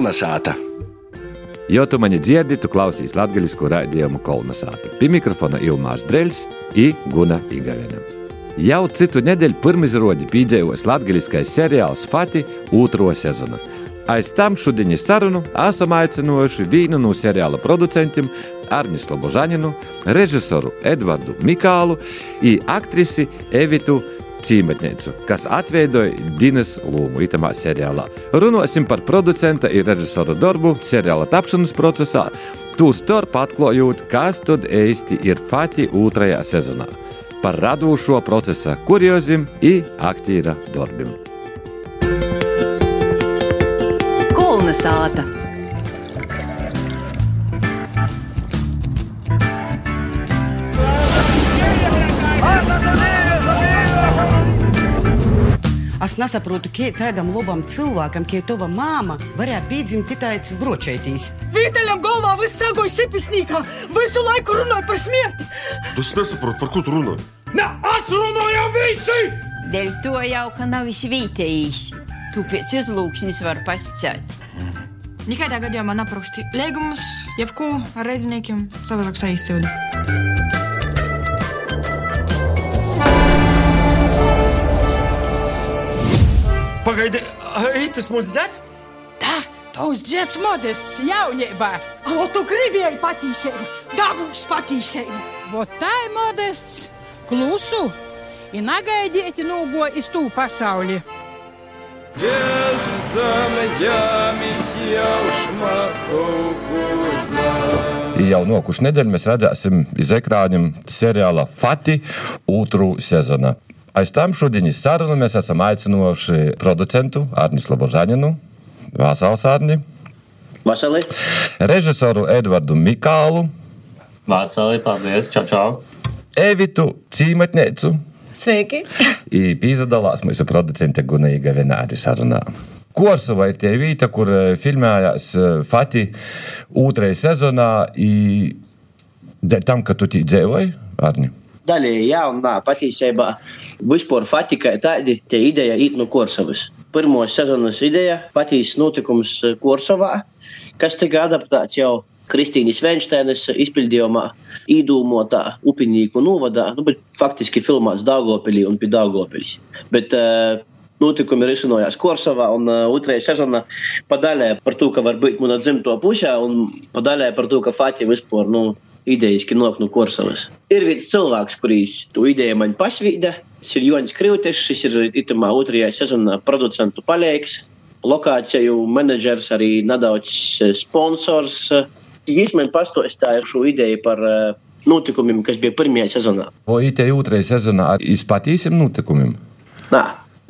Kolnesāta! Jo tu mani dzirdi, tu klausies latviešu raidījumu Kolnesāta. Pie mikrofona Ilmārs Dreļs un Guna Igavena. Jau citu nedēļu pirmizrādi pīdējos latviešu seriāls Fati otro sezonu. Aiz tam šodienas sarunu esam aicinājuši vienu no seriāla producentiem, Arnis Lobožaninu, režisoru Edvardu Mikālu un aktrisi Evitu cīmetnieci, kas atveidoja Dienas Lūmu itamā seriālā. Runāsim par producenta un režisora darbu seriāla tapšanas procesā, tūstarp atklājot, kas tad īsti ir Fati otrajā sezonā. Par radošo procesa kuriozim un aktīra darbim. Kolna Es nesaprotu, kā tādam labam cilvēkam, kā tava māma, varēja piedzimt tāds bročētīs. Vīteļam galvā viss sagoja sipisnīkā, visu laiku runāja par smirti. Es nesaprotu, par ko tu runā. Ne, es runāju visi! Dēļ to jau, ka nav izvītējis. Tu pēc izlūksnes var pasciet. Nekādā gadījumā nepraksti līgumus, jebko ar redzniekiem savādāk aizsildi. Pagaidi, ai, tas mums dzēts? Tā, tavs dzēts modests jaunībā. O, tu gribēji patīsēju, dabūs patīsēju. Vot tā ir modests, klusu, un negaidieti nūgo iz tū pasauli. Jau nokušu nedēļu mēs redzēsim iz ekrāņiem seriāla Fati otru sezonu. Aiz tam šodienas sarunu mēs esam aicinājuši producentu Arnis Lobožaninu, Vasals Arni, Vasarī. režisoru Edvardu Mikālu, Vasarī, paldies, čau, čau. Evitu Cīmatnēcu. Sveiki! Pīzadalās mūsu producente Gunīga Venāri sarunā. Korsova ir tie vieta, kur filmējās Fati otrajā sezonā. Dēļ tam, ka tu dzīvoji, Arni. Daļēji jā, un nā, patiesībā vispār Fatika tāda ideja īt no Korsavas. Pirmo sezonas ideja patīs notikums Korsavā, kas tika adaptēts jau Kristīnas Veinšteinas izpildījumā, īdūmotā upinīku novadā, nu, bet faktiski filmāts Dāngopilī un pie Dāngopilis. Bet uh, notikumi ir izcinājās Korsavā, un uh, otrajā sezonā padaļē par to, ka var būt mana dzimto pusē, un padaļē par to, ka Fatija vispār, nu, idejiski nāk no Korsavas. Ir viens cilvēks, kurš to ideju man pasvīda. Tas ir Jonis Krīvs, šis ir itamā otrajā sezonā producentu palīgs, lokāciju menedžers, arī nedaudz sponsors. Viņš man pastāstīja šo ideju par uh, notikumiem, kas bija pirmajā sezonā. Vai IT otrajā sezonā izpatīsim notikumiem? Nā.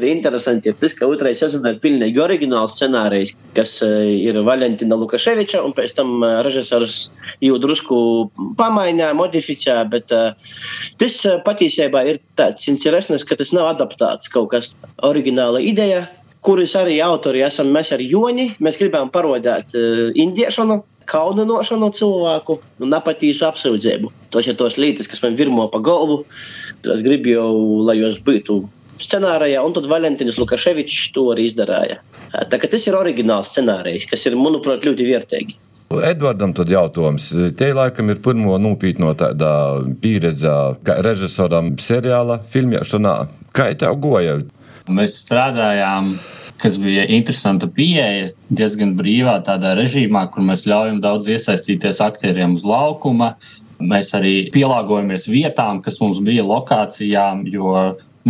Interesanti ir tas, ka otrajā sezonā ir pilnīgi oriģināls scenārijs, kas uh, ir Valentina Lukaševiča, un pēc tam uh, režisors jau drusku pamainīja, modificēja, bet uh, tas patiesībā ir tāds interesants, ka tas nav adaptēts kaut kas oriģināla ideja, kuras arī autori esam mēs ar Joni. Mēs gribam parodēt indiešanu, kauninošanu cilvēku un apatīšu apsūdzību. Tos ir tos lietas, kas man virmo pa galvu. Es gribu jau, lai jūs būtu scenārijā, un tad Valentīns Lukaševičs to arī izdarīja. Tā kā tas ir oriģināls scenārijs, kas ir, manuprāt, ļoti vērtīgi. Edvardam tad jautājums. Te laikam ir pirmo nopietno tāda pieredze kā režisoram seriāla filmēšanā. Kā tev goja? Mēs strādājām, kas bija interesanta pieeja, diezgan brīvā tādā režīmā, kur mēs ļaujam daudz iesaistīties aktieriem uz laukuma. Mēs arī pielāgojamies vietām, kas mums bija lokācijām, jo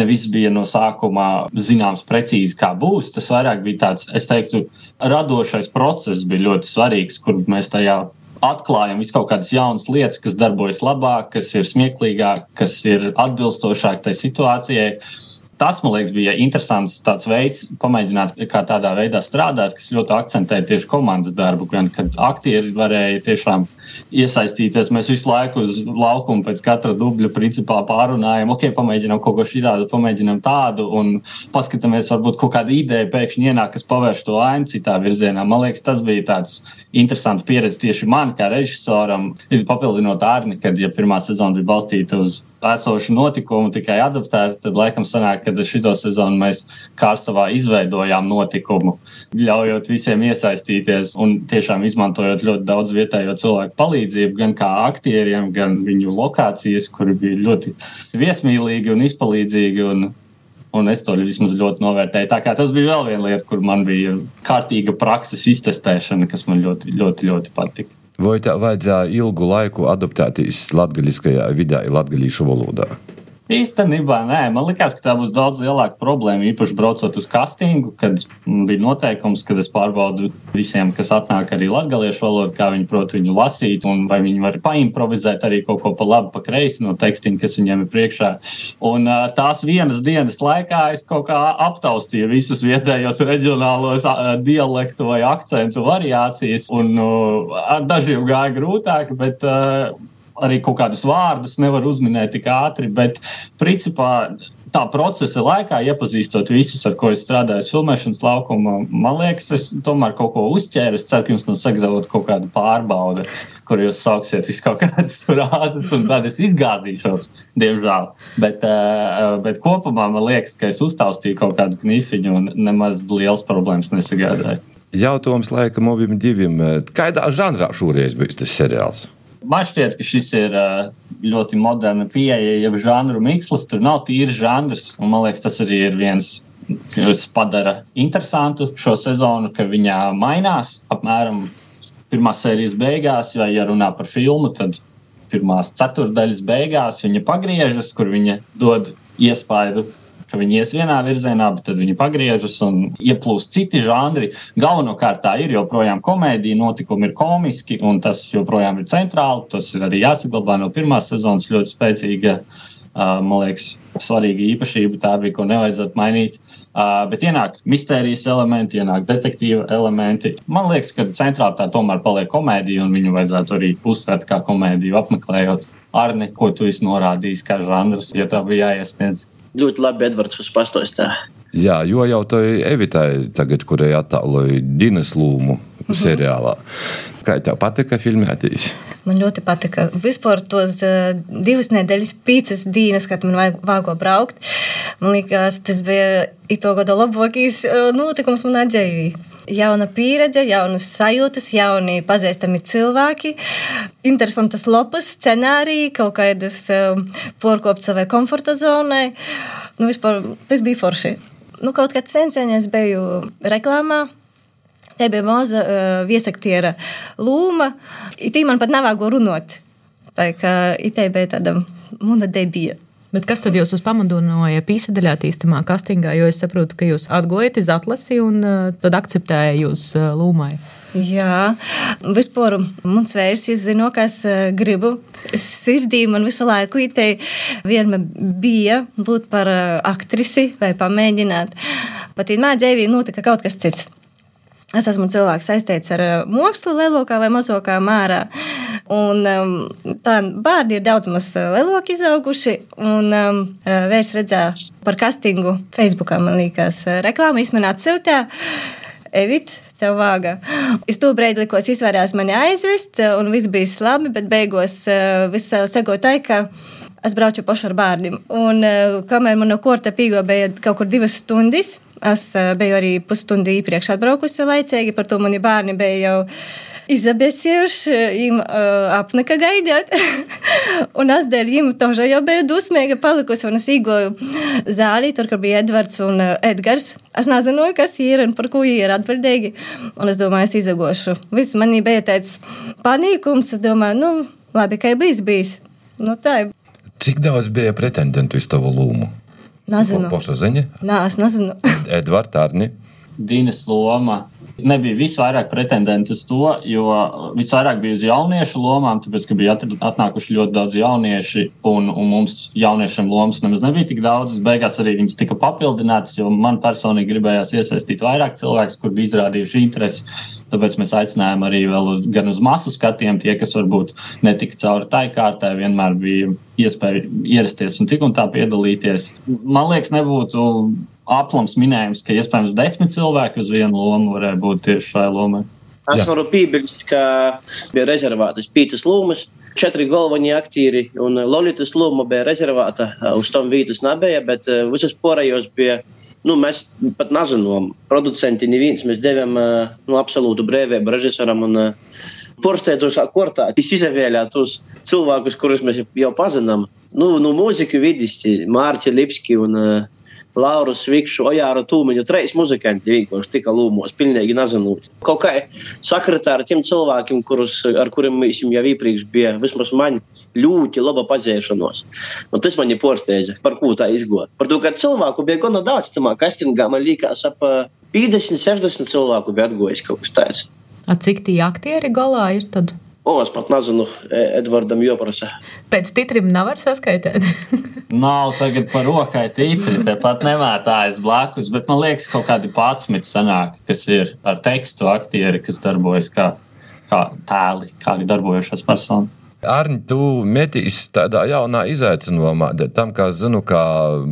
ne viss bija no sākuma zināms precīzi, kā būs. Tas vairāk bija tāds, es teiktu, radošais process bija ļoti svarīgs, kur mēs tajā atklājam visu kaut kādas jaunas lietas, kas darbojas labāk, kas ir smieklīgāk, kas ir atbilstošāk tai situācijai. Tas, man liekas, bija interesants veids, pamēģināt, kā tādā veidā strādāt, kas ļoti akcentē tieši komandas darbu, gan kad aktieri varēja tiešām iesaistīties. Mēs visu laiku uz laukumu pēc katra dubļa principā pārunājam, ok, pamēģinām kaut ko šādu, pamēģinām tādu un paskatāmies, varbūt kaut kāda ideja pēkšņi ienāk, kas pavērš to ainu citā virzienā. Man liekas, tas bija tāds interesants pieredze tieši man kā režisoram, papildinot ārni, kad ja pirmā sezona bija balstīta uz esošu notikumu tikai adaptēt, tad laikam sanāk, ka šo sezonu mēs Kārsavā izveidojām notikumu, ļaujot visiem iesaistīties un tiešām izmantojot ļoti daudz vietējo cilvēku palīdzību, gan kā aktieriem, gan viņu lokācijas, kuri bija ļoti viesmīlīgi un izpalīdzīgi. Un, Un es to vismaz ļoti novērtēju. Tā kā tas bija vēl viena lieta, kur man bija kārtīga prakses iztestēšana, kas man ļoti, ļoti, ļoti patika. Vai tā vajadzēja ilgu laiku adaptēties latgaļiskajā vidē, latgaļīšu valodā? Īstenībā nē, man liekas, ka tā būs daudz lielāka problēma. Īpaši braucot uz castingu, kad bija noteikums, ka es pārbaudu visiem, kas atnāk arī latviešu valodu, kā viņi prot viņu lasīt, un vai viņi var paimprovizēt arī kaut ko pa labi, pa kreisi no tekstiem, kas viņiem ir priekšā. Un tās vienas dienas laikā es kaut kā aptaustīju visus vietējos reģionālos dialektu vai akcentu variācijas, un ar dažiem gāja grūtāk, bet arī kaut kādus vārdus nevar uzminēt tik ātri, bet principā tā procesa laikā, iepazīstot visus, ar ko es strādāju, filmēšanas laukumā, man liekas, es tomēr kaut ko uzķēru. Es ceru, ka jums no sagatavot kaut kādu pārbaudi, kur jūs sauksiet visu kaut kādas frāzes, un tad es izgāzīšos, diemžēl. Bet, uh, bet kopumā man liekas, ka es uztaustīju kaut kādu knifiņu un nemaz liels problēmas nesagādāju. Jautājums laikam abiem diviem. Kādā žanrā šoreiz bija tas seriāls? Man šķiet, ka šis ir ļoti moderna pieeja, jau žanru mikslis. Tur nav tīrs žanrs, un man liekas, tas arī ir viens, kas padara interesantu šo sezonu, ka viņa mainās apmēram pirmās sērijas beigās, vai ja runā par filmu, tad pirmās ceturdaļas beigās viņa pagriežas, kur viņa dod iespaidu ka viņi ies vienā virzienā, bet tad viņi pagriežas un ieplūst citi žanri. Galvenokārt tā ir joprojām komēdija, notikumi ir komiski, un tas joprojām ir centrāli. Tas ir arī jāsaglabā no pirmās sezonas ļoti spēcīga. Man liekas, svarīga īpašība tā bija, ko nevajadzētu mainīt. Bet ienāk mistērijas elementi, ienāk detektīva elementi. Man liekas, ka centrāli tā tomēr paliek komēdija, un viņu vajadzētu arī uztvert kā komēdiju, apmeklējot Arni, ko tu esi norādījis, kā žanrs, ja tā bija jāiesniedz ļoti labi Edvards uz pastostā. Jā, jo jau tā ir Evitai, tagad, kurai attēloja Dinas lūmu uh -huh. seriālā. Kā tev patika filmētīs? Man ļoti patika. Vispār tos uh, divas nedēļas, piecas dienas, kad man vajag vāgo braukt. Man liekas, tas bija ito gada labākais uh, notikums manā dzīvē jauna pieredze, jaunas sajūtas, jauni pazīstami cilvēki, interesantas lopas, scenāriji, kaut kādas um, porkopts savai komforta zonai. Nu, vispār tas bija forši. Nu, kaut kad sen es biju reklāmā. Te bija maza uh, viesaktiera lūma. Tī man pat nav ko runāt. Tā kā itē bija tāda muna debija. Bet kas tad jūs pamudināja pīsadaļā attīstamā kastingā? Jo es saprotu, ka jūs atgojat iz atlasi un uh, tad akceptēja jūs uh, lūmai. Jā, vispār mums vērsis zino, ka es uh, gribu. Sirdī man visu laiku itei vienmēr bija būt par aktrisi vai pamēģināt. Pat vienmēr dzīvī notika kaut kas cits. Es esmu cilvēks saistīts ar mākslu, lielākā vai mazākā mērā. Un, um, tā bērni ir daudz maz lielāki izauguši. Un um, vērts redzēja par castingu Facebookā, man liekas, reklāmu izmanāt sev tā. Evit, tev vāga. Es to brīdi likos izvērās mani aizvest, un viss bija labi, bet beigās viss segoja tā, ka es braucu pašu ar bērniem. Un kamēr man no korta pīgo bija kaut kur divas stundas, Es eh, biju arī pusstundu iepriekš atbraukusi laicīgi, par to mani bērni bija jau izabēsījuši, viņam uh, apnika gaidīt. un es dēļ viņiem tožā jau biju dusmīga palikusi, un es īgoju zālī, tur, kur bija Edvards un uh, Edgars. Es nezināju, kas ir un par ko ir atbildīgi, un es domāju, es izagošu. Viss manī bija tāds panīkums, es domāju, nu, labi, ka bijis bijis. Nu, tā. Cik daudz bija pretendentu uz tavu lūmu? Nezinu. Poša ziņa? Nē, es nezinu. Edvards Arni. Dīnes loma nebija visvairāk pretendentu uz to, jo visvairāk bija uz jauniešu lomām, tāpēc, ka bija atnākuši ļoti daudz jaunieši, un, un mums jauniešiem lomas nemaz nebija tik daudz. Beigās arī viņas tika papildinātas, jo man personīgi gribējās iesaistīt vairāk cilvēkus, kur bija izrādījuši interesi. Tāpēc mēs aicinājām arī uz, gan uz masu skatiem, tie, kas varbūt netika cauri tai kārtai, vienmēr bija iespēja ierasties un tik un tā piedalīties. Man liekas, nebūtu aplams minējums, ka iespējams desmit cilvēki uz vienu lomu varēja būt tieši šai lomai. Es varu piebilst, ka bija rezervētas piecas lomas, četri galvenie aktieri, un Lolitas loma bija rezervēta. Uz tom vietas nebija, bet visas pārējos bija. Nu, mēs pat nezinām, producenti neviens. Mēs devām nu, absolūtu brīvību režisoram. Un, Porsteidzošā kārtā izvēlējāt tos cilvēkus, kurus mēs jau pazinām. Nu, no mūzikas vidus, Mārcis Lipski un uh, Lauru Svikšu, Ojāru Tūmiņu, trīs muzikanti vienkārši tika lūmos, pilnīgi nezinot. Kaut kā sakritā ar tiem cilvēkiem, kurus, ar kuriem mēs jau iepriekš bija, vismaz man ļoti laba pazīšanos. Un tas man ir porsteidza, par ko tā izgot. Par to, ka cilvēku bija gana daudz, tamā kastingā man liekas ap 50, 60 cilvēku bija atgojis kaut kas tāds. A cik tie aktieri galā ir tad? O, es pat nezinu, Edvardam Joprasa. Pēc titrim nevar saskaitīt. Nav tagad par rokai titri, tepat nemētājas blakus, bet man liekas, kaut kādi patsmit sanāk, kas ir ar tekstu aktieri, kas darbojas kā, kā tēli, kā darbojušās personas. Arni, tu meties tādā jaunā izaicinājumā, tam, kā zinu, ka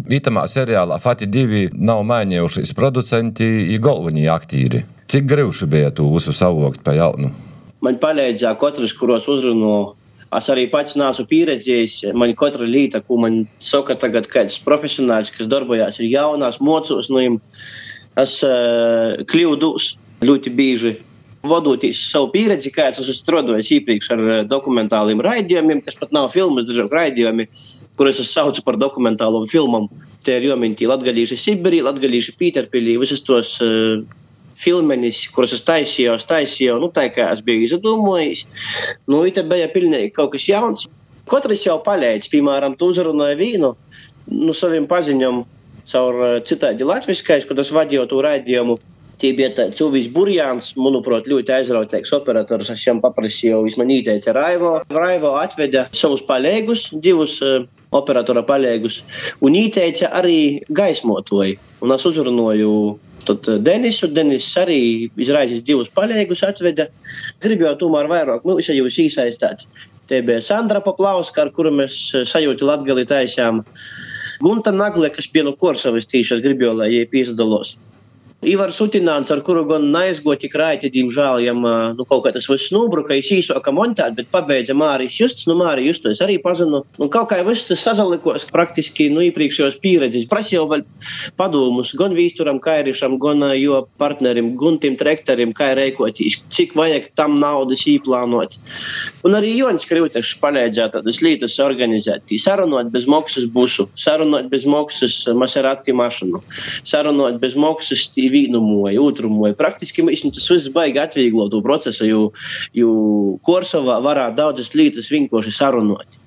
itamā seriālā Fati divi nav mainījušies producenti un galvenie aktīri. Cik grūti bija visu savākt pa jaunu? Man palīdzēja katrs, kuros uzrunāju. Es arī pats neesmu pieredzējis. Man katra lieta, ko man saka, tagad kāds profesionāls, kas darbojas, ir jaunās, mocos no viņiem. Es uh, kļūdos ļoti bieži. Vadoties savu pieredzi, kā es esmu strādājis iepriekš ar dokumentāliem raidījumiem, kas pat nav filmas, dažāk raidījumi, kurus es saucu par dokumentālo filmām. Tie ir jominti Latgalīši Sibirī, Latgalīši Pīterpilī, visas tos uh, filmenis, kuras es taisīju, es taisīju, nu, tā kā es biju izdomājis. Nu, tā bija pilnīgi kaut kas jauns. Katrs jau palīdz, piemēram, tu uzrunāji vīnu nu, saviem paziņām caur eh, citādi latviskais, kad es vadīju to raidījumu. Tie bija tāds Uvis Burjāns, manuprāt, ļoti aizrautīgs operators. Es viņam paprasīju, viņš man ieteica Raivo. Raivo atveda savus palīgus, divus uh, operatora palīgus, un ieteica arī gaismotoju. Un es uzrunāju Tad eh, Denisu, Denis arī izraisīs divus paļēgus, atveda. Gribu jau tomēr vairāk nu, jūs iesaistāt. Te bija Sandra Paplauska, ar kuru mēs eh, sajūti Latgali taisām. Gunta Nagle, kas no Korsavas tīšas, gribu jau, lai jie pīzdalos. Ivars Utināns, ar kuru gan neaizgoja tik raiti, diemžēl, jam nu, kaut kā tas viss nobruka, es īsākā montēt, bet pabeidza Mārijas Justs, nu Mārija Justu es arī pazinu. Un kaut kā viss tas sazalikos praktiski, nu, iepriekšējos pieredzes. Prasīju vēl padomus gan Vīsturam Kairišam, gan jo partnerim, Guntim Trektorim, kā rēkotīs, cik vajag tam naudas īplānot. Un arī Jonis Krivtešs palīdzēja tādas lietas organizēt. Sarunot bez maksas busu, sarunot bez maksas Maserati mašanu, sarunot bez maksas tī vīnumoja, otrumoja. Praktiski mēs tas viss baigi atvieglo to procesu, jo, jo Korsovā varētu daudzas lietas vienkārši sarunot.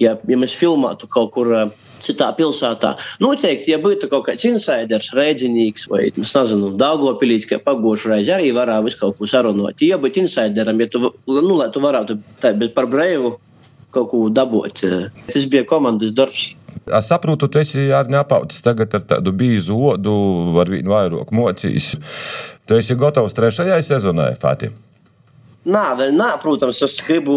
Ja, ja mēs filmētu kaut kur uh, citā pilsētā, noteikti, ja būtu kaut kāds insiders, rēdzinīgs vai, es nezinu, Daugopilīts, kā pagošu reizi arī varētu visu kaut ko sarunot. Ja būtu insideram, ja tu, nu, lai tu varētu tā, bet par brīvu kaut ko dabūt, tas bija komandas darbs. Es saprotu, tu esi arī apaudzis tagad ar tādu bīzu odu, ar vien vairāk mocījis. Tu esi gatavs trešajai sezonai, Fati? Nē, vēl nē, protams, es gribu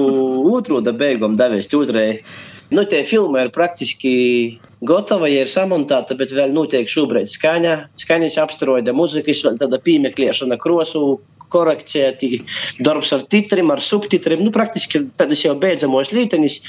otru da beigām devest otrai. Nu, tie filma ir praktiski gatava, ja ir samontēta, bet vēl notiek šobrīd skaņa, skaņas apstrode, muzikas, vēl tāda piemeklēšana, krosu korekcija, darbs ar titriem, ar subtitriem. Nu, praktiski tādas jau beidzamos lītenis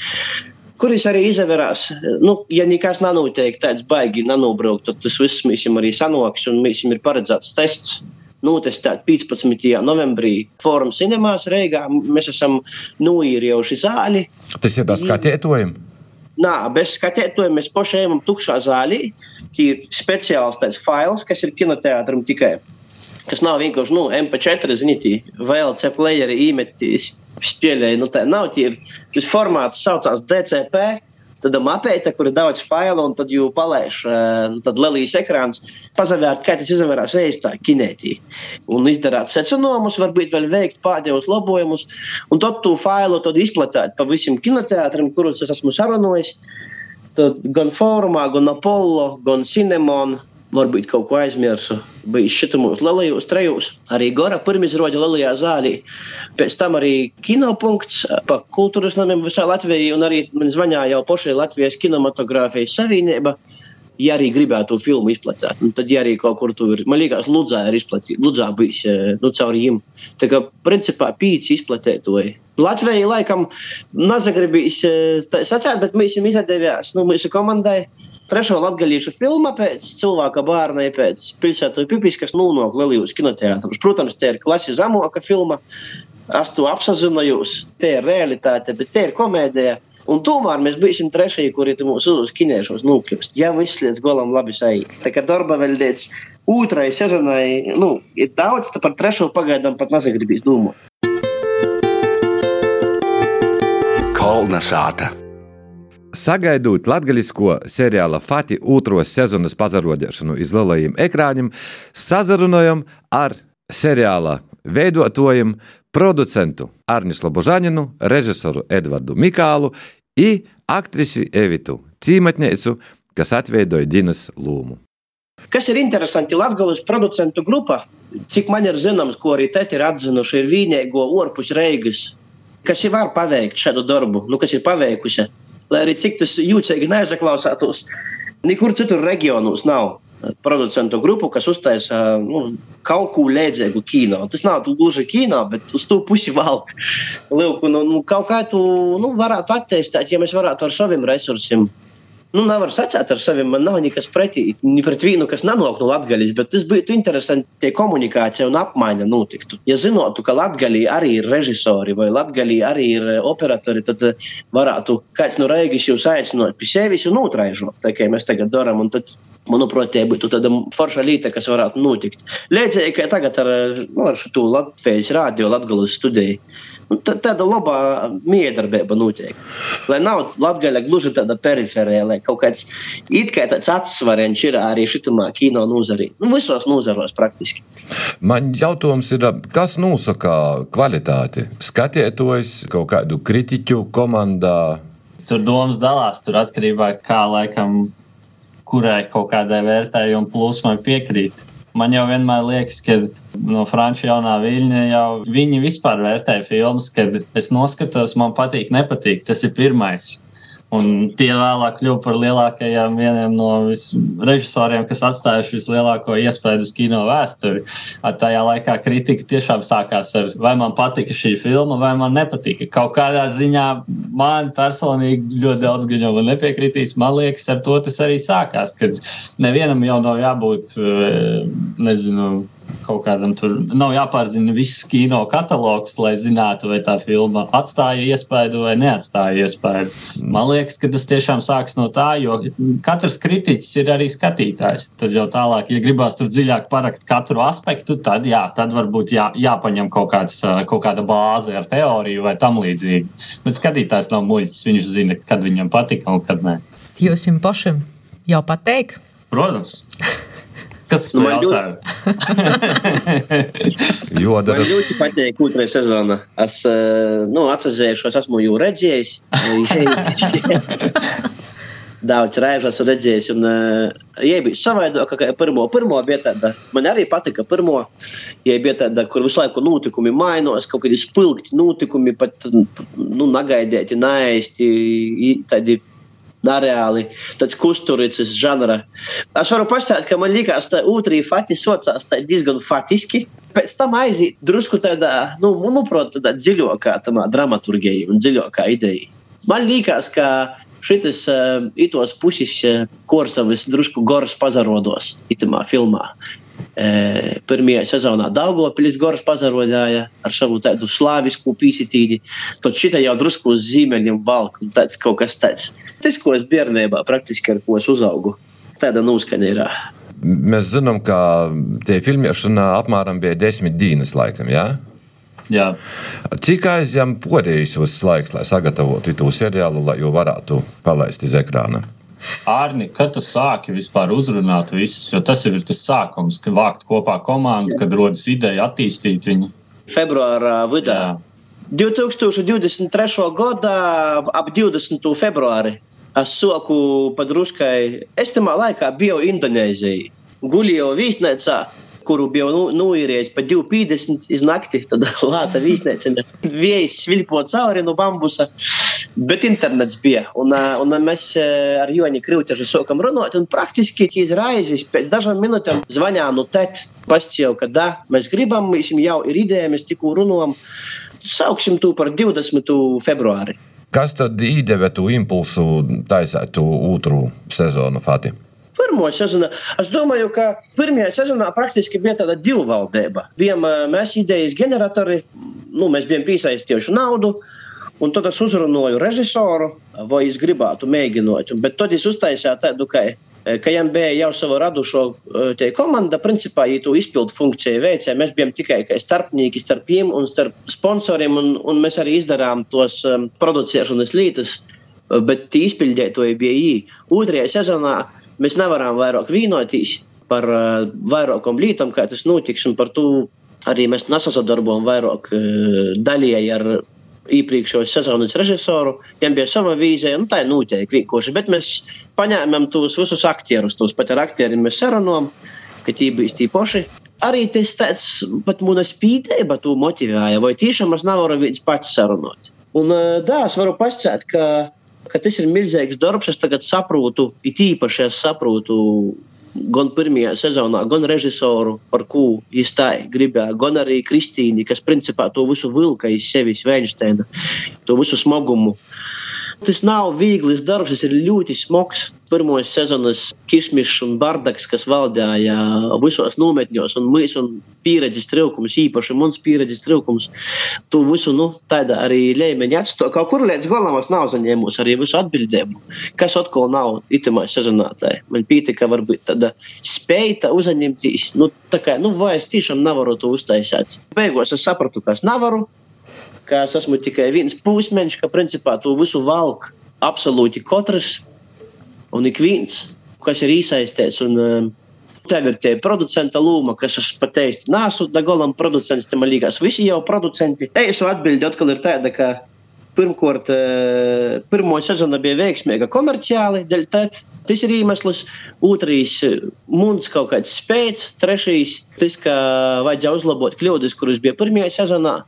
kuras arī izvērās. Nu, ja nekas nenotiek tāds baigi, nenobraukt, tad tas viss mēs arī sanoks un mēs ir paredzēts tests. Notestēt 15. novembrī Fórum Cinemās Reigā. Mēs esam noīrījuši zāli. Tas ir bez skatētojuma? Nā, bez skatētojuma mēs paši ejam tukšā zālī. Ir speciāls tāds fails, kas ir kinoteātram tikai. Kas nav vienkārši nu, MP4, ziniet, VLC playeri īmetīs spēlēja. Nu, tā nav tie, tas formāts saucās DCP. Tāda mapēta, kur ir daudz failu, un tad jau palaiž nu, lielīs ekrāns, pazavērt, kā tas izvērās reizē kinētī. Un izdarāt secinājumus, varbūt vēl veikt pēdējos labojumus, un tad tu failu tad izplatāt pa visiem kinoteātriem, kurus es esmu sarunājis. Tad gan fórumā, gan Apollo, gan Cinemon, varbūt kaut ko aizmirsu. Bija šitos lielajos trejos, arī Gora pirmizrāde lielajā zālē. Pēc tam arī kinopunkts pa kultūras namiem visā Latvijā, un arī man zvanīja jau pašai Latvijas kinematogrāfijas savienība. Ja arī gribētu to filmu izplatīt, nu, tad ja arī kaut kur tur ir. Man liekas, Ludzā ir izplatīta. Ludzā bijis nu, caur viņiem. Tā kā principā pīci izplatītoja. Latvijai laikam nezagribīs tā sacēt, bet mēs jums izdevās, nu, mūsu komandai trešo latgaļiešu filma pēc cilvēka bērna, pēc pilsētu pipis, kas nonāk Lielijas kinoteātros. Protams, te ir klasi zemoka filma. Es to apzinājos, te ir realitāte, bet te ir komēdija. Un tomēr mēs bijām trešie, kuri mūsu uz kinēšos nokļūst. Ja viss līdz galam labi sajūt. Tā kā darba vēl līdz otrai sezonai, nu, ir daudz, tad par trešo pagaidām pat nesagribīs domāt. Kolna sāta. Sagaidot latgaļisko seriāla Fati otros sezonas pazarodēšanu iz lielajiem ekrāniem, sazarunājam ar seriāla veidotojiem, producentu Arņu Slobožaninu, režisoru Edvardu Mikālu un aktrisi Evitu Cīmatnēcu, kas atveidoja Dinas lūmu. Kas ir interesanti, Latvijas producentu grupa, cik man ir zināms, ko arī te ir atzinuši, ir vienīgo orpus Reigas, kas ir var paveikt šādu darbu, nu, kas ir paveikusi? Lai arī cik tas jūtīgi nesaklausātos, nekur citur reģionos nav producentu grupu, kas uztaisa nu, kaut ko līdzīgu kino. Tas nav gluži kino, bet uz to pusi valk. Lūk, nu, nu, kaut kā tu nu, varētu attīstīt, ja mēs varētu ar saviem resursiem nu, nevar sacīt ar sevi. Man nav nekas pretī, ne pret vienu, kas nenāk no Latvijas, bet tas būtu interesanti, ja komunikācija un apmaiņa notiktu. Ja zinātu, ka Latvijā arī ir režisori vai Latvijā arī ir operatori, tad varētu kāds no Reigas jūs aicināt pie sevis un utraižot, tā kā mēs tagad darām. Manuprāt, tā būtu tāda forša lieta, kas varētu notikt. Līdzīgi kā tagad ar, nu, ar šo Latvijas rādio, Latvijas studiju. Nu, tāda laba miedarbība notiek. Lai nav Latvija gluži tāda periferija, lai kaut kāds it kā tāds atsvariens ir arī šitamā kino nozarī. Nu, visos nozaros praktiski. Man jautājums ir, kas nosaka kvalitāti? Skatieties kaut kādu kritiķu komandā. Tur domas dalās, tur atkarībā no kā laikam, kurai kaut kādai vērtējuma plūsmai piekrīt. Man jau vienmēr liekas, ka no Frančijas jaunā viļņa jau viņi vispār vērtē filmas, kad es noskatos, man patīk, nepatīk. Tas ir pirmais. Un tie vēlāk kļuva par lielākajiem vieniem no režisoriem, kas atstājuši vislielāko iespēju uz kino vēsturi. At tajā laikā kritika tiešām sākās ar, vai man patika šī filma, vai man nepatika. Kaut kādā ziņā man personīgi ļoti daudz gaņo man nepiekritīs. Man liekas, ar to tas arī sākās, kad nevienam jau nav jābūt, eh, nezinu, kaut kādam tur nav jāpārzina viss kino katalogs, lai zinātu, vai tā filma atstāja iespaidu vai neatstāja iespaidu. Man liekas, ka tas tiešām sāks no tā, jo katrs kritiķis ir arī skatītājs. Tad jau tālāk, ja gribās tur dziļāk parakt katru aspektu, tad jā, tad varbūt jā, jāpaņem kaut, kāds, kaut kāda bāze ar teoriju vai tam līdzīgi. Bet skatītājs nav muļķis, viņš zina, kad viņam patika un kad nē. Jūs jums pašam jau pateikt? Protams. Kas nu, man ļoti, man ļoti patīk otrā sezona. Es nu, atceros, esmu jau redzējis. Daudz reizes esmu redzējis, un ja bija savādāk, kā pirmo, pirmo tāda. Man arī patika pirmo, ja bija tāda, kur visu laiku notikumi mainās, kaut kādi spilgti notikumi, pat nu, negaidīti, neaisti, tādi nereāli tāds kusturīgs žanra. Es varu pastāstīt, ka man liekas, ka otrī fati saucās diezgan fatiski. Pēc tam aiziet drusku tādā, nu, manuprāt, tādā dziļākā dramaturgija un dziļākā ideja. Man liekas, ka šis uh, itos puses uh, korsavas drusku goras pazarodos itamā filmā. E, pirmajā sezonā Dārgopilis Gors pazarodāja ar savu tādu slāvisku pīsitīdi. Tad šitā jau drusku uz zīmeļiem valk un tāds kaut kas tāds. Tas, ko es bērnībā praktiski ar ko es uzaugu, tāda noskaņa ir. Mēs zinām, ka tie filmēšana apmēram bija desmit dienas laikam, jā? Ja? Jā. Cik aizņem porijas laiks, lai sagatavotu to seriālu, lai jau varētu palaist uz ekrāna? Ārni, kad tu sāki vispār uzrunāt visus, jo tas ir tas sākums, kad vākt kopā komandu, kad rodas ideja attīstīt viņu. Februāra vidū. 2023. gada ap 20. februāri es soku padruskai. Es tamā laikā biju Indonēzijā. Guļēju viesnīcā, kuru biju nu, nuīrējis pa 2,50 iz nakti. Tad lāta viesnīca. Vējs svilpo cauri no bambusa. Bet internets bija. Un, un mēs ar Joni Krīvtežu sākām runāt. Un praktiski izraizes pēc dažām minūtēm zvanīja no TET. Pastāstīja, ka da, mēs gribam, mēs jau ir ideja, mēs tikko runājam. Sauksim to par 20. februāri. Kas tad iedeva to impulsu taisīt to otru sezonu Fatih? Pirmā sezona. Es domāju, ka pirmajā sezonā praktiski bija tāda divvaldība. Bijām mēs idejas generatori, nu, mēs bijām piesaistījuši naudu. Un tad es uzrunāju režisoru, vai es gribētu mēģināt. Bet tad es uztaisīju tādu, ka, ka viņam bija jau sava radušo komanda. Principā, ja tu izpildu funkciju veicēji, mēs bijām tikai starpnieki starp viņiem un starp sponsoriem. Un, un mēs arī izdarām tos um, producēšanas lietas, bet izpildītāji bija viņi. Otrajā sezonā mēs nevaram vairāk vienoties par uh, vairākām lietām, kā tas notiks. Un par to arī mēs nesasadarbojam vairāk uh, daļēji ar iepriekšējos sezonas režisoru. Viņam bija sava vīzija, un tā ir noteikti vienkārši. Bet mēs paņēmām tos visus aktierus, tos pat ar aktieriem mēs sarunājam, ka tie bija tie paši. Arī tas tāds pat mūna spīdība to motivēja, vai tiešām es nevaru viens pats sarunāt. Un tā, es varu pasakāt, ka, ka tas ir milzīgs darbs. Es tagad saprotu, it īpaši es saprotu gan pirmajā sezonā, gan režisoru, par ko tā gribēja, gan arī Kristīni, kas principā to visu vilka iz sevis Veinsteina, to visu smagumu. Tas nav viegls darbs, tas ir ļoti smags. Pirmās sezonas kismišs un bardaks, kas valdīja visos nometņos, un mēs un pieredzes trūkums, īpaši mums pieredzes trūkums, to visu nu, tādā arī līmenī atstāja. Kaut kur līdz galam es nav saņēmusi arī visu atbildību, kas atkal nav itamā sezonā. Man pietika, varbūt tāda spēja uzņemties, nu, tā kā, nu, vai es tiešām nevaru to uztaisīt. Beigās es sapratu, ka es nevaru ka es esmu tikai viens pusmeņš, ka principā to visu valk absolūti katrs un ik viens, kas ir iesaistīts. Un, Tev ir tie producenta loma, kas es pateicu, nāsu da golam producents, man liekas, visi jau producenti. Eisu atbildi atkal ir tāda, ka pirmkārt, uh, pirmo sezonu bija veiksmīga komerciāli, dēļ tēt. Tas ir iemesls. Otrais, mums kaut kāds spēks. Trešais, tas, ka vajadzēja uzlabot kļūdas, kuras bija pirmajā sezonā.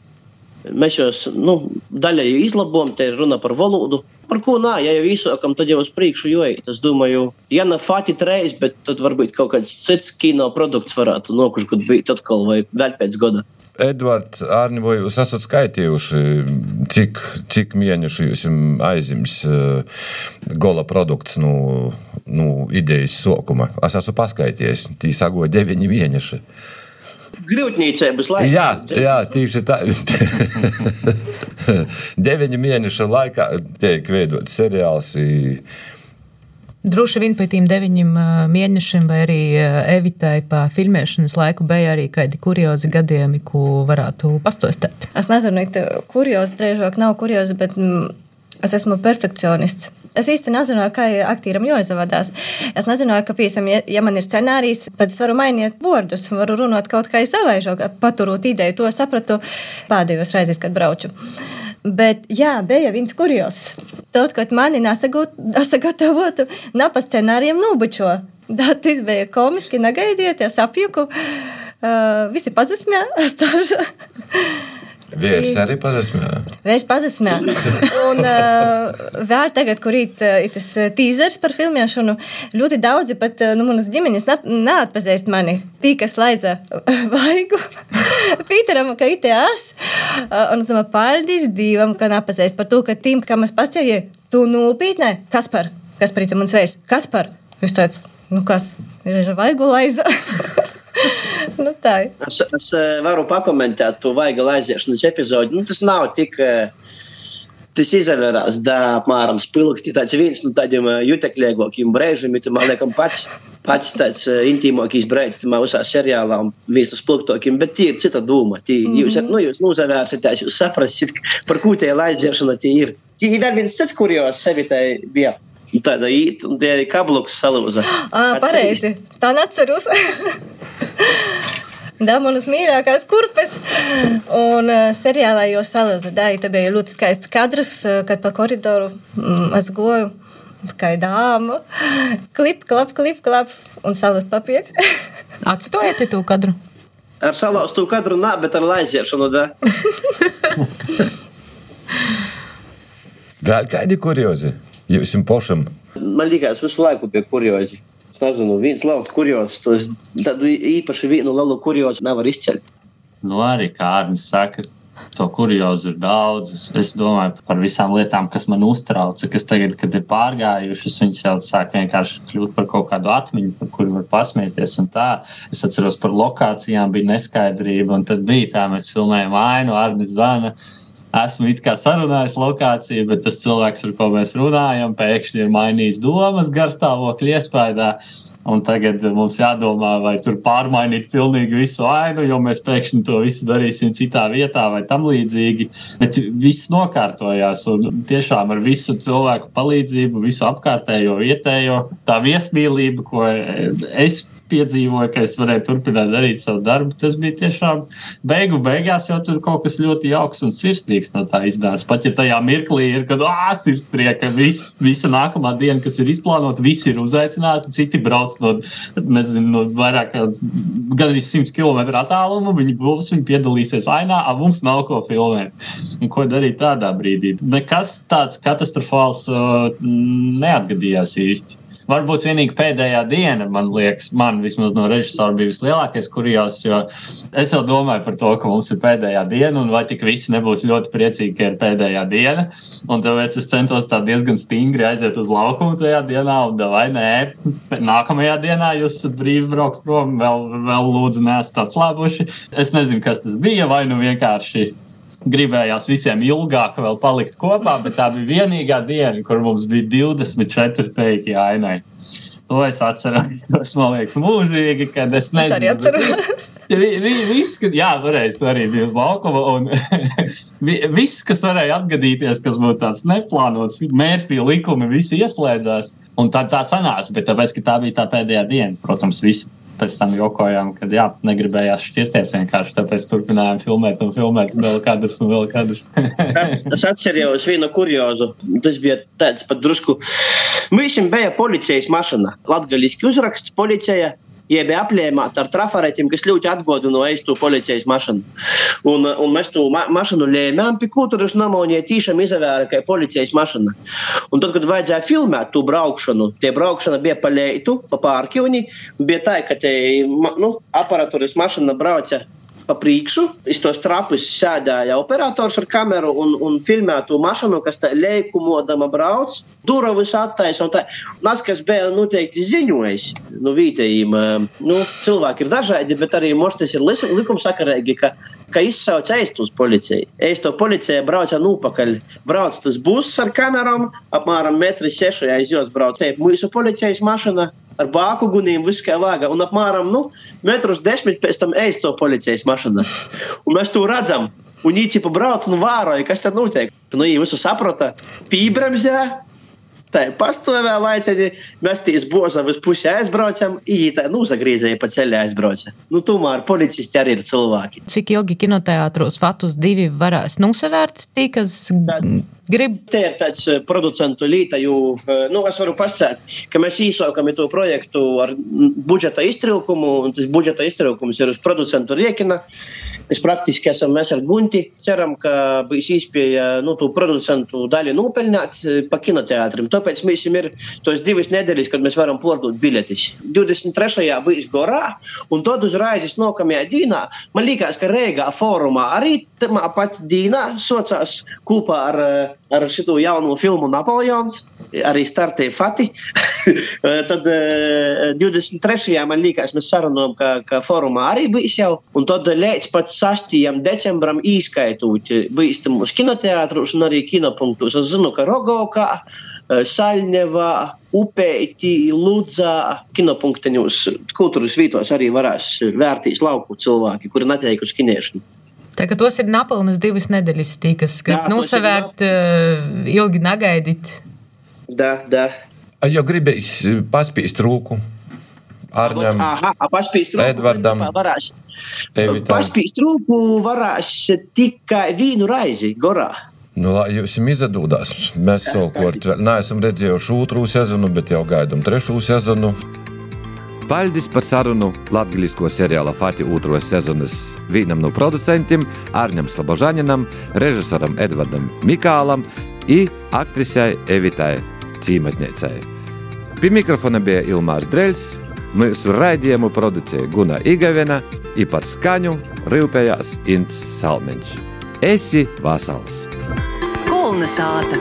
Mēs jau nu, daļai izlabojam, te ir runa par valodu. Par ko nā, ja jau izsakām, tad jau uz priekšu joīt. Es domāju, ja ne fati reiz, bet tad varbūt kaut kāds cits kino produkts varētu nokušot būt atkal vai vēl pēc gada. Edvards, Arni, vai jūs esat skaitījuši, cik, cik mēnešu jūs aizims uh, gola produkts no nu, nu, idejas sākuma? Es esmu paskaitījies, tī sagoja deviņi mēneši. Grūtniecības laikā. Jā, jā, tieši tā. Deviņu mēnešu laikā tiek veidots seriāls. Droši vien pēc tiem deviņiem mēnešiem, vai arī Evitai pa filmēšanas laiku, bija arī kādi kuriozi gadījumi, ko varētu pastostēt. Es nezinu, kuriozi drīzāk nav kuriozi, bet es esmu perfekcionists. Es īsti nezināju, kā aktieram jāizvadās. Es nezināju, ka, piemēram, ja, ja man ir scenārijs, tad es varu mainīt vārdus, varu runāt kaut kā savaižāk, paturot ideju. To sapratu pēdējos reizes, kad braucu. Bet, jā, bija viens kurjos. Tad, kad mani nesagatavotu, nav pa scenārijiem nobučo. Tas bija komiski, negaidiet, es apjuku. Uh, visi pazasmējās. Vīrs arī pazasmē. Vīrs pazasmē. Un uh, vēl tagad, kur ir uh, tas tīzers par filmēšanu, ļoti daudzi pat uh, nu, manas ģimenes neatpazīst mani. Tī, kas laiza vaigu Pīteram, ka it es. Un es domāju, paldies Dievam, ka nepazīst par to, ka tiem, kam es pastāju, tu nopietnē, kas par, kas par it mums veids, kas par. Viņš teica, nu kas, ir vaigu laiza. Nu, tā ir. Es, es varu pakomentēt to vaiga aiziešanas epizodi. Nu, tas nav tik. Tas izvērās, da apmēram spilgti. Tāds viens no tādiem jutekļīgākiem brīžiem, ir, man liekas, pats, pats tāds intīmākais brīdis, tajā visā seriālā, un viens no spilgtākiem, bet tie ir cita doma. Tie, mm -hmm. Jūs, nu, jūs nozavērsiet, jūs saprasit, par ko tie laizieršana tie ir. Tie ir vēl viens cits, kur jau sevi tai bija. Tāda īta, un tie ir kabluks salūza. Ah, pareizi. Tā neatceros. Dāmanas mīļākās kurpes. Un uh, seriālā jau salūza tā bija ļoti skaists kadrs, uh, kad pa koridoru mm, es goju kā dāma. Klip, klap, klip, klap un salūst papiets. Atstojiet to kadru. Ar salauztu kadru nā, bet ar laiziešanu, da. Vēl kādi kuriozi? Jums pašam? Man liekas, visu laiku bija kuriozi. Nezinu, viens liels kurjos, tos tādu īpaši vienu lielu kurjozu nevar izceļt. Nu, arī Kārnis saka, to kuriozu ir daudz. Es, domāju par visām lietām, kas man uztrauca, kas tagad, kad ir pārgājušas, viņas jau sāk vienkārši kļūt par kaut kādu atmiņu, par kuru var pasmieties. Es atceros par lokācijām, bija neskaidrība, un tad bija tā, mēs filmējam ainu, Arnis Zana esmu it kā sarunājis lokāciju, bet tas cilvēks, ar ko mēs runājam, pēkšņi ir mainījis domas garstāvokļa iespējā. Un tagad mums jādomā, vai tur pārmainīt pilnīgi visu ainu, jo mēs pēkšņi to visu darīsim citā vietā vai tam līdzīgi. Bet viss nokārtojās un tiešām ar visu cilvēku palīdzību, visu apkārtējo vietējo, tā viesmīlība, ko es piedzīvoju, ka es varēju turpināt darīt savu darbu. Tas bija tiešām beigu beigās jau tur kaut kas ļoti jauks un sirsnīgs no tā iznāca. Pat ja tajā mirklī ir, kad ah, sirdsprieka, vis, visa nākamā diena, kas ir izplānota, visi ir uzaicināti, citi brauc no, nezinu, no vairāk kā gan arī 100 km attālumu, viņi būs, viņi piedalīsies ainā, a mums nav ko filmēt. Un ko darīt tādā brīdī? Nekas tāds katastrofāls uh, neatgadījās īsti. Varbūt vienīgi pēdējā diena, man liekas, man vismaz no režisora bija vislielākais kurjās, jo es jau domāju par to, ka mums ir pēdējā diena, un vai tik visi nebūs ļoti priecīgi, ka ir pēdējā diena. Un tāpēc es centos tā diezgan stingri aiziet uz laukumu tajā dienā, un vai nē, nākamajā dienā jūs esat brīvi braukt prom, vēl, vēl lūdzu, nesat atslābuši. Es nezinu, kas tas bija, vai nu vienkārši gribējās visiem ilgāk vēl palikt kopā, bet tā bija vienīgā diena, kur mums bija 24 peiki ainai. To es atceros, man liekas, mūžīgi, kad es nezinu. Es arī atceros. Vi, vi, viss, jā, varēja to arī bija uz laukuma, un viss, kas varēja atgadīties, kas būtu tāds neplānots, mērķi likumi, visi ieslēdzās. Un tā tā sanāca, bet tāpēc, ka tā bija tā pēdējā diena, protams, visi pēc tam jokojām, ka jā, negribējās šķirties vienkārši. Tāpēc turpinājām filmēt un filmēt vēl kadrus un vēl kadrus. es atceros vienu kuriozu. Tas bija tāds pat drusku. Mums bija policijas mašīna. Latvijas uzraksts policija jeb aplēmāta ar trafaretiem, kas ļoti atgādināja to policijas mašīnu. Un, un mēs to ma mašīnu lēmām, pie kultūras nama, un ja tiešām izvēlējām, ka ir policijas mašīna. Un tad, kad vajadzēja filmēt to braukšanu, tie braukšana bija pa leitu, pa pārkīvni, bija tā, ka te, nu, aparatūras mašīna brauca pa priekšu. Uz tos trapus sēdēja operators ar kameru un, un filmētu mašīnu, kas tā leikumodama brauc. Durvis attaisa. Tas, kas bija noteikti ziņojis, nu, vietējiem nu, cilvēki ir dažādi, bet arī mums tas ir likumsakarīgi, ka, ka izsauc eistus policiju. Eisto policija brauca nopakaļ. Brauc tas buss ar kamerām, apmēram metri seši aizjūtas brauc. Mūsu policijas mašīna ar bāku guniem, viss kā vāga. Un apmēram nu, metrus desmit pēc tam ēst to policijas mašīnu. Un mēs to redzam. Un viņi pa brauc un vāroja, kas tad notiek. Nu, viņi visu saprata, pībremzē. Tā ir pastāvā laicēji, mēs tīs bozam uz pusi aizbraucam, īta, nu, zagrīzēja pa ceļā aizbrauca. Nu, tomēr policisti arī ir cilvēki. Cik ilgi kinoteātros Fatus divi varēs nusavērt tī, kas grib? Te ir tāds producentu līta, jo, nu, es varu pasēt, ka mēs īsākam to projektu ar budžeta iztrilkumu, un tas budžeta iztrilkums ir uz producentu riekina kas praktiski esam mēs ar Gunti. Ceram, ka būs iespēja nu, to producentu daļu nopelnīt pa kinoteātrim. Tāpēc mēs ir tos divas nedēļas, kad mēs varam pārdot biļetes. 23. būs gorā, un tad uzreiz nākamajā dienā man liekas, ka Rīgā fórumā arī tā pat dienā socās kopā ar, ar šo jauno filmu Napoleons. Arī startēja Fati. tad 23. man liekas, mēs sarunājam, ka, ka fórumā arī būs jau. Un tad līdz pat 6. decembrim īskaitot bīstam uz kinoteātrus un arī kinopunktus. Es zinu, ka Rogovkā, Saļņevā, Upeitī, Ludzā, kinopunkteņos, kultūras vītos arī varēs vērtīs lauku cilvēki, kuri netiek uz kiniešanu. Tā kā tos ir napilnas divas nedēļas, tī, kas grib nosavērt, uh, ilgi negaidīt. Da, da. Jo gribēs paspīst rūku. Arņam, Aha, paspīst rūku. Edvardam, Varēs. Paspīst rūku varēs tikai vienu raizi gorā. Nu, lai jums izdodās, mēs savukārt neesam redzējuši otru sezonu, bet jau gaidām trešo sezonu. Paldies par sarunu latviešu seriāla Fati otros sezonas vienam no producentiem Arņam Slabožaninam, režisoram Edvardam Mikālam un aktrisei Evitai Cīmatniecei. Pie mikrofona bija Ilmārs Dreļs, mūsu raidījumu producēja Guna Igavena, un par skaņu rūpējās Ints Salmeņš. Esi vasals! Kolna sāta!